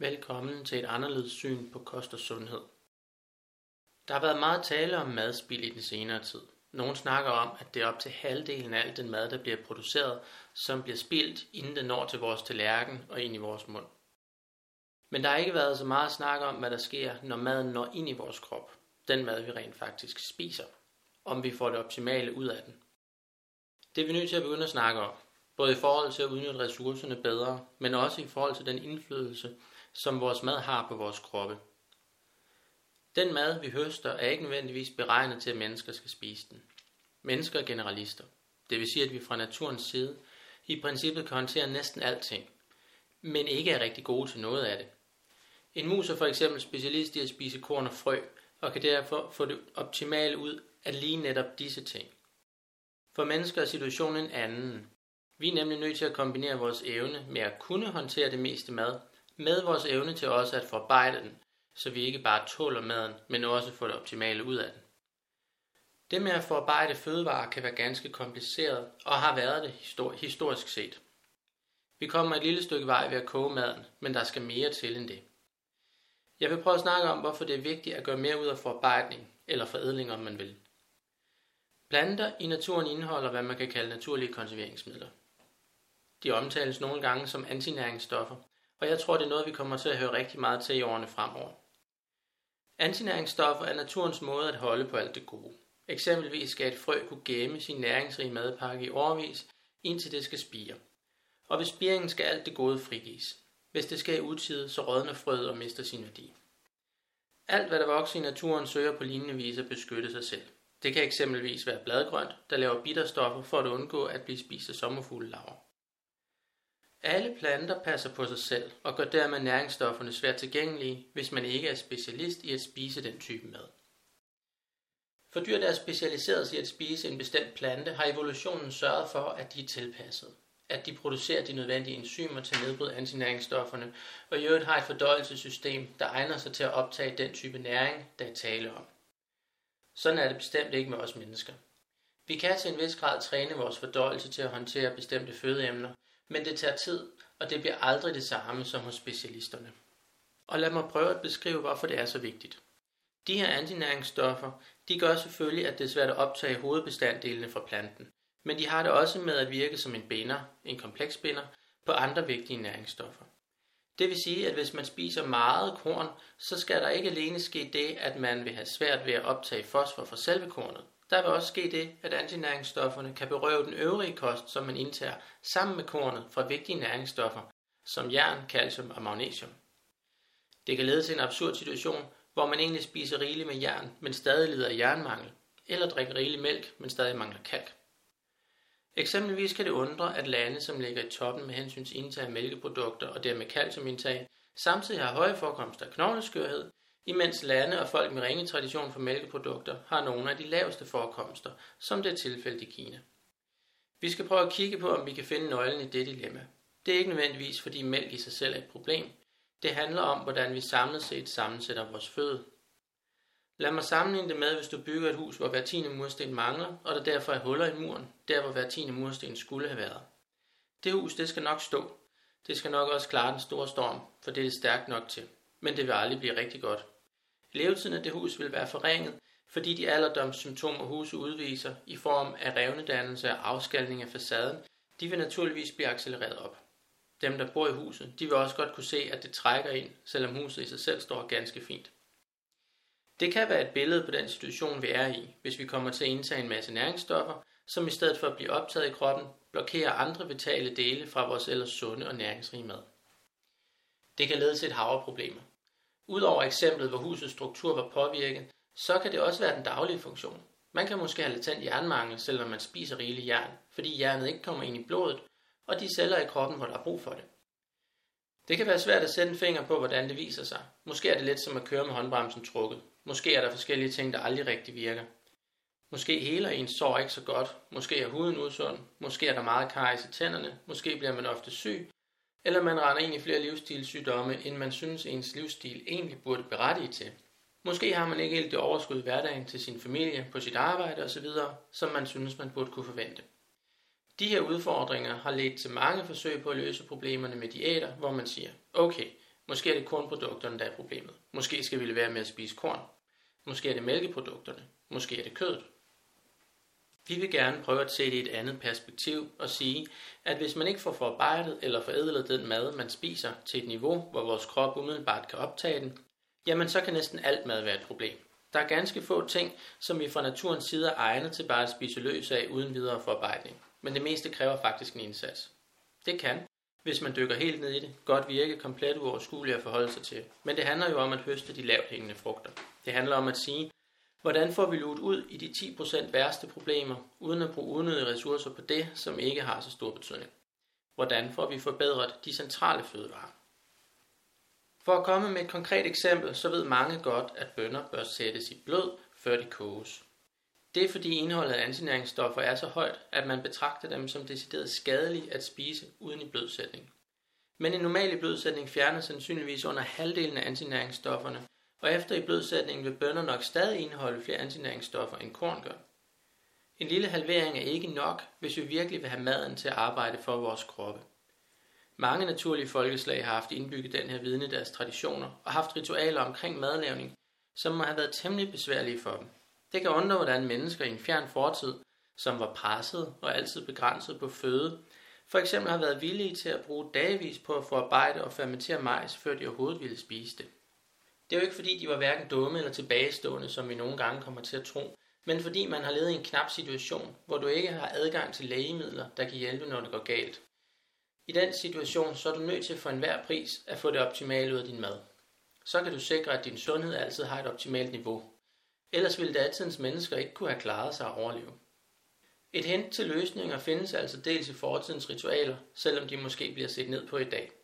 Velkommen til et anderledes syn på kost og sundhed. Der har været meget tale om madspild i den senere tid. Nogle snakker om, at det er op til halvdelen af al den mad, der bliver produceret, som bliver spildt, inden den når til vores tallerken og ind i vores mund. Men der har ikke været så meget snak om, hvad der sker, når maden når ind i vores krop. Den mad, vi rent faktisk spiser. Om vi får det optimale ud af den. Det er vi nødt til at begynde at snakke om. Både i forhold til at udnytte ressourcerne bedre, men også i forhold til den indflydelse, som vores mad har på vores kroppe. Den mad, vi høster, er ikke nødvendigvis beregnet til, at mennesker skal spise den. Mennesker er generalister. Det vil sige, at vi fra naturens side i princippet kan håndtere næsten alting, men ikke er rigtig gode til noget af det. En mus er for eksempel specialist i at spise korn og frø, og kan derfor få det optimale ud af lige netop disse ting. For mennesker er situationen en anden. Vi er nemlig nødt til at kombinere vores evne med at kunne håndtere det meste mad, med vores evne til også at forarbejde den, så vi ikke bare tåler maden, men også får det optimale ud af den. Det med at forarbejde fødevarer kan være ganske kompliceret, og har været det historisk set. Vi kommer et lille stykke vej ved at koge maden, men der skal mere til end det. Jeg vil prøve at snakke om, hvorfor det er vigtigt at gøre mere ud af forarbejdning, eller forædling om man vil. Planter i naturen indeholder, hvad man kan kalde naturlige konserveringsmidler. De omtales nogle gange som antinæringsstoffer, og jeg tror, det er noget, vi kommer til at høre rigtig meget til i årene fremover. Antinæringsstoffer er naturens måde at holde på alt det gode. Eksempelvis skal et frø kunne gemme sin næringsrige madpakke i årvis, indtil det skal spire. Og ved spiringen skal alt det gode frigives. Hvis det sker i utide, så rådner frøet og mister sin værdi. Alt, hvad der vokser i naturen, søger på lignende vis at beskytte sig selv. Det kan eksempelvis være bladgrønt, der laver bitterstoffer for at undgå at blive spist af sommerfuglelarver. Alle planter passer på sig selv og gør dermed næringsstofferne svært tilgængelige, hvis man ikke er specialist i at spise den type mad. For dyr, der er specialiseret i at spise en bestemt plante, har evolutionen sørget for, at de er tilpasset. At de producerer de nødvendige enzymer til at nedbryde antinæringsstofferne, og i øvrigt har et fordøjelsessystem, der egner sig til at optage den type næring, der er tale om. Sådan er det bestemt ikke med os mennesker. Vi kan til en vis grad træne vores fordøjelse til at håndtere bestemte fødeemner, men det tager tid, og det bliver aldrig det samme som hos specialisterne. Og lad mig prøve at beskrive, hvorfor det er så vigtigt. De her antinæringsstoffer, de gør selvfølgelig, at det er svært at optage hovedbestanddelene fra planten, men de har det også med at virke som en binder, en kompleks binder, på andre vigtige næringsstoffer. Det vil sige, at hvis man spiser meget korn, så skal der ikke alene ske det, at man vil have svært ved at optage fosfor fra selve kornet. Der vil også ske det, at antinæringsstofferne kan berøve den øvrige kost, som man indtager, sammen med kornet fra vigtige næringsstoffer, som jern, calcium og magnesium. Det kan lede til en absurd situation, hvor man egentlig spiser rigeligt med jern, men stadig lider af jernmangel, eller drikker rigeligt mælk, men stadig mangler kalk. Eksempelvis kan det undre, at lande, som ligger i toppen med hensyn til indtag af mælkeprodukter og dermed calciumindtag, samtidig har høje forekomster af knogleskørhed, imens lande og folk med ringe tradition for mælkeprodukter har nogle af de laveste forekomster, som det er tilfældet i Kina. Vi skal prøve at kigge på, om vi kan finde nøglen i det dilemma. Det er ikke nødvendigvis, fordi mælk i sig selv er et problem. Det handler om, hvordan vi samlet set sammensætter vores føde. Lad mig sammenligne det med, hvis du bygger et hus, hvor hver tiende mursten mangler, og der derfor er huller i muren, der hvor hver tiende mursten skulle have været. Det hus, det skal nok stå. Det skal nok også klare den store storm, for det er det stærkt nok til. Men det vil aldrig blive rigtig godt. Levetiden af det hus vil være forringet, fordi de alderdomssymptomer huset udviser i form af revnedannelse og afskalning af facaden, de vil naturligvis blive accelereret op. Dem, der bor i huset, de vil også godt kunne se, at det trækker ind, selvom huset i sig selv står ganske fint. Det kan være et billede på den situation, vi er i, hvis vi kommer til at indtage en masse næringsstoffer, som i stedet for at blive optaget i kroppen, blokerer andre vitale dele fra vores ellers sunde og næringsrige mad. Det kan lede til et hav af problemer. Udover eksemplet, hvor husets struktur var påvirket, så kan det også være den daglige funktion. Man kan måske have latent jernmangel, selvom man spiser rigeligt jern, fordi jernet ikke kommer ind i blodet, og de celler i kroppen, hvor der er brug for det. Det kan være svært at sætte en finger på, hvordan det viser sig. Måske er det lidt som at køre med håndbremsen trukket. Måske er der forskellige ting, der aldrig rigtig virker. Måske heler ens sår ikke så godt. Måske er huden usund. Måske er der meget karies i tænderne. Måske bliver man ofte syg. Eller man render ind i flere livsstilssygdomme, end man synes ens livsstil egentlig burde berettige til. Måske har man ikke helt det overskud i hverdagen til sin familie, på sit arbejde osv., som man synes, man burde kunne forvente. De her udfordringer har ledt til mange forsøg på at løse problemerne med diæter, hvor man siger, okay, Måske er det kornprodukterne, der er problemet. Måske skal vi lade være med at spise korn. Måske er det mælkeprodukterne. Måske er det kødet. Vi vil gerne prøve at se det i et andet perspektiv og sige, at hvis man ikke får forarbejdet eller forædlet den mad, man spiser til et niveau, hvor vores krop umiddelbart kan optage den, jamen så kan næsten alt mad være et problem. Der er ganske få ting, som vi fra naturens side er egnet til bare at spise løs af uden videre forarbejdning. Men det meste kræver faktisk en indsats. Det kan, hvis man dykker helt ned i det, godt virke komplet uoverskueligt at forholde sig til. Men det handler jo om at høste de lavt hængende frugter. Det handler om at sige, hvordan får vi luet ud i de 10% værste problemer, uden at bruge unødige ressourcer på det, som ikke har så stor betydning. Hvordan får vi forbedret de centrale fødevarer? For at komme med et konkret eksempel, så ved mange godt, at bønner bør sættes i blød, før de koges. Det er fordi indholdet af antinæringsstoffer er så højt, at man betragter dem som decideret skadelige at spise uden i blødsætning. Men en normal blødsætning fjerner sandsynligvis under halvdelen af antinæringsstofferne, og efter i blødsætningen vil bønner nok stadig indeholde flere antinæringsstoffer end korn gør. En lille halvering er ikke nok, hvis vi virkelig vil have maden til at arbejde for vores kroppe. Mange naturlige folkeslag har haft indbygget den her viden i deres traditioner og haft ritualer omkring madlavning, som må have været temmelig besværlige for dem. Det kan undre, hvordan mennesker i en fjern fortid, som var presset og altid begrænset på føde, for eksempel har været villige til at bruge dagvis på at forarbejde og fermentere majs, før de overhovedet ville spise det. Det er jo ikke fordi, de var hverken dumme eller tilbagestående, som vi nogle gange kommer til at tro, men fordi man har levet i en knap situation, hvor du ikke har adgang til lægemidler, der kan hjælpe, når det går galt. I den situation, så er du nødt til for enhver pris at få det optimale ud af din mad. Så kan du sikre, at din sundhed altid har et optimalt niveau. Ellers ville datidens mennesker ikke kunne have klaret sig at overleve. Et hint til løsninger findes altså dels i fortidens ritualer, selvom de måske bliver set ned på i dag.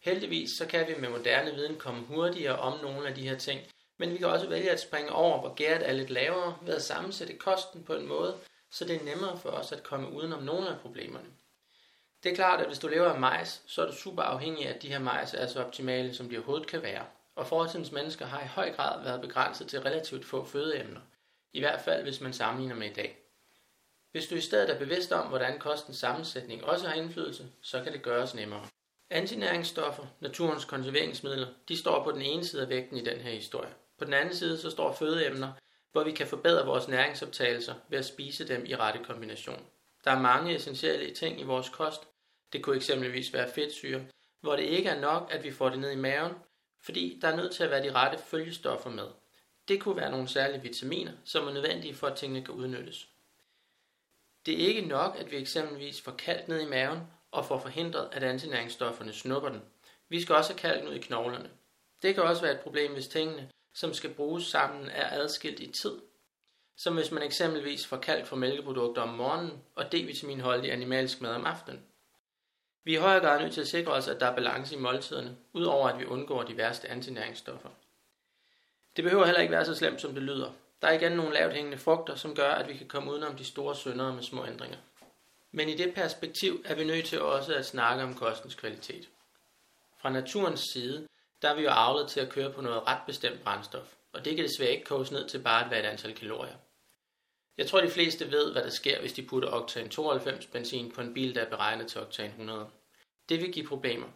Heldigvis så kan vi med moderne viden komme hurtigere om nogle af de her ting, men vi kan også vælge at springe over, hvor gæret er lidt lavere, ved at sammensætte kosten på en måde, så det er nemmere for os at komme udenom nogle af problemerne. Det er klart, at hvis du lever af majs, så er du super afhængig af, at de her majs er så optimale, som de overhovedet kan være. Og fortidens mennesker har i høj grad været begrænset til relativt få fødeemner. I hvert fald, hvis man sammenligner med i dag. Hvis du i stedet er bevidst om, hvordan kostens sammensætning også har indflydelse, så kan det gøres nemmere. Antinæringsstoffer, naturens konserveringsmidler, de står på den ene side af vægten i den her historie. På den anden side så står fødeemner, hvor vi kan forbedre vores næringsoptagelser ved at spise dem i rette kombination. Der er mange essentielle ting i vores kost. Det kunne eksempelvis være fedtsyre, hvor det ikke er nok, at vi får det ned i maven, fordi der er nødt til at være de rette følgestoffer med. Det kunne være nogle særlige vitaminer, som er nødvendige for, at tingene kan udnyttes. Det er ikke nok, at vi eksempelvis får kalk ned i maven og får forhindret, at antinæringsstofferne snupper den. Vi skal også have kalken ud i knoglerne. Det kan også være et problem, hvis tingene, som skal bruges sammen, er adskilt i tid. Som hvis man eksempelvis får kalk fra mælkeprodukter om morgenen og D-vitaminholdig animalsk mad om aftenen. Vi er i højere grad nødt til at sikre os, at der er balance i måltiderne, udover at vi undgår de værste antinæringsstoffer. Det behøver heller ikke være så slemt, som det lyder. Der er igen nogle lavt hængende frugter, som gør, at vi kan komme udenom de store syndere med små ændringer. Men i det perspektiv er vi nødt til også at snakke om kostens kvalitet. Fra naturens side, der er vi jo avlet til at køre på noget ret bestemt brændstof, og det kan desværre ikke koges ned til bare at være et antal kalorier. Jeg tror, de fleste ved, hvad der sker, hvis de putter oktan 92 benzin på en bil, der er beregnet til oktan 100. Det vil give problemer.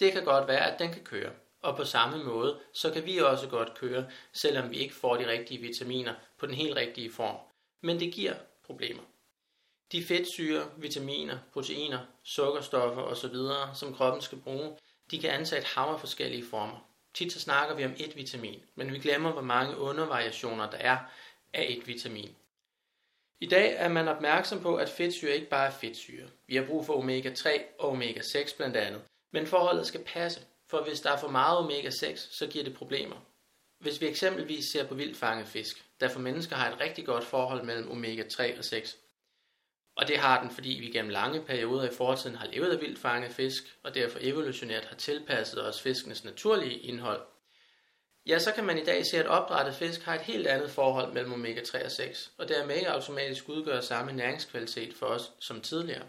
Det kan godt være, at den kan køre. Og på samme måde, så kan vi også godt køre, selvom vi ikke får de rigtige vitaminer på den helt rigtige form. Men det giver problemer. De fedtsyre, vitaminer, proteiner, sukkerstoffer osv., som kroppen skal bruge, de kan antage et hav af forskellige former. Tit så snakker vi om et vitamin, men vi glemmer, hvor mange undervariationer der er af et vitamin. I dag er man opmærksom på, at fedtsyre ikke bare er fedtsyre. Vi har brug for omega-3 og omega-6 blandt andet. Men forholdet skal passe, for hvis der er for meget omega-6, så giver det problemer. Hvis vi eksempelvis ser på vildfanget fisk, der for mennesker har et rigtig godt forhold mellem omega-3 og 6, og det har den, fordi vi gennem lange perioder i fortiden har levet af vildfanget fisk, og derfor evolutionært har tilpasset os fiskenes naturlige indhold, ja, så kan man i dag se, at opdrættet fisk har et helt andet forhold mellem omega-3 og 6, og dermed ikke automatisk udgør samme næringskvalitet for os som tidligere.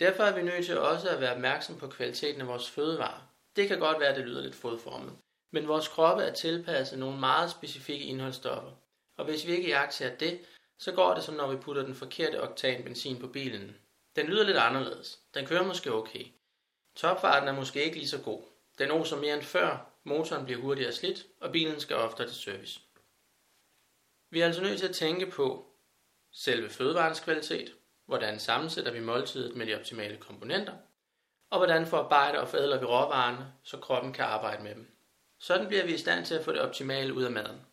Derfor er vi nødt til også at være opmærksom på kvaliteten af vores fødevarer. Det kan godt være, at det lyder lidt fodformet, men vores kroppe er tilpasset nogle meget specifikke indholdsstoffer, og hvis vi ikke jagter det, så går det som når vi putter den forkerte oktan benzin på bilen. Den lyder lidt anderledes. Den kører måske okay. Topfarten er måske ikke lige så god, Den oser mere end før, motoren bliver hurtigere slidt, og bilen skal oftere til service. Vi er altså nødt til at tænke på selve fødevarens kvalitet, hvordan sammensætter vi måltidet med de optimale komponenter, og hvordan forarbejder og forædler vi råvarerne, så kroppen kan arbejde med dem. Sådan bliver vi i stand til at få det optimale ud af maden.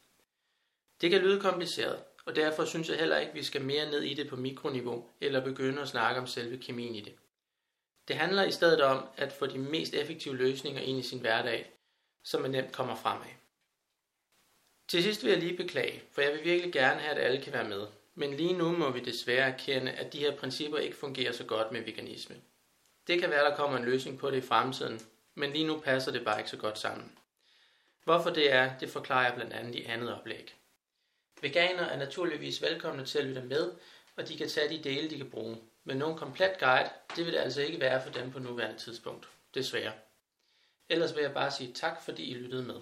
Det kan lyde kompliceret, og derfor synes jeg heller ikke, at vi skal mere ned i det på mikroniveau, eller begynde at snakke om selve kemien i det. Det handler i stedet om at få de mest effektive løsninger ind i sin hverdag, så man nemt kommer fremad. Til sidst vil jeg lige beklage, for jeg vil virkelig gerne have, at alle kan være med. Men lige nu må vi desværre erkende, at de her principper ikke fungerer så godt med veganisme. Det kan være, der kommer en løsning på det i fremtiden, men lige nu passer det bare ikke så godt sammen. Hvorfor det er, det forklarer jeg blandt andet i andet oplæg. Veganer er naturligvis velkomne til at lytte med, og de kan tage de dele, de kan bruge. Men nogen komplet guide, det vil det altså ikke være for dem på nuværende tidspunkt. Desværre. Ellers vil jeg bare sige tak, fordi I lyttede med.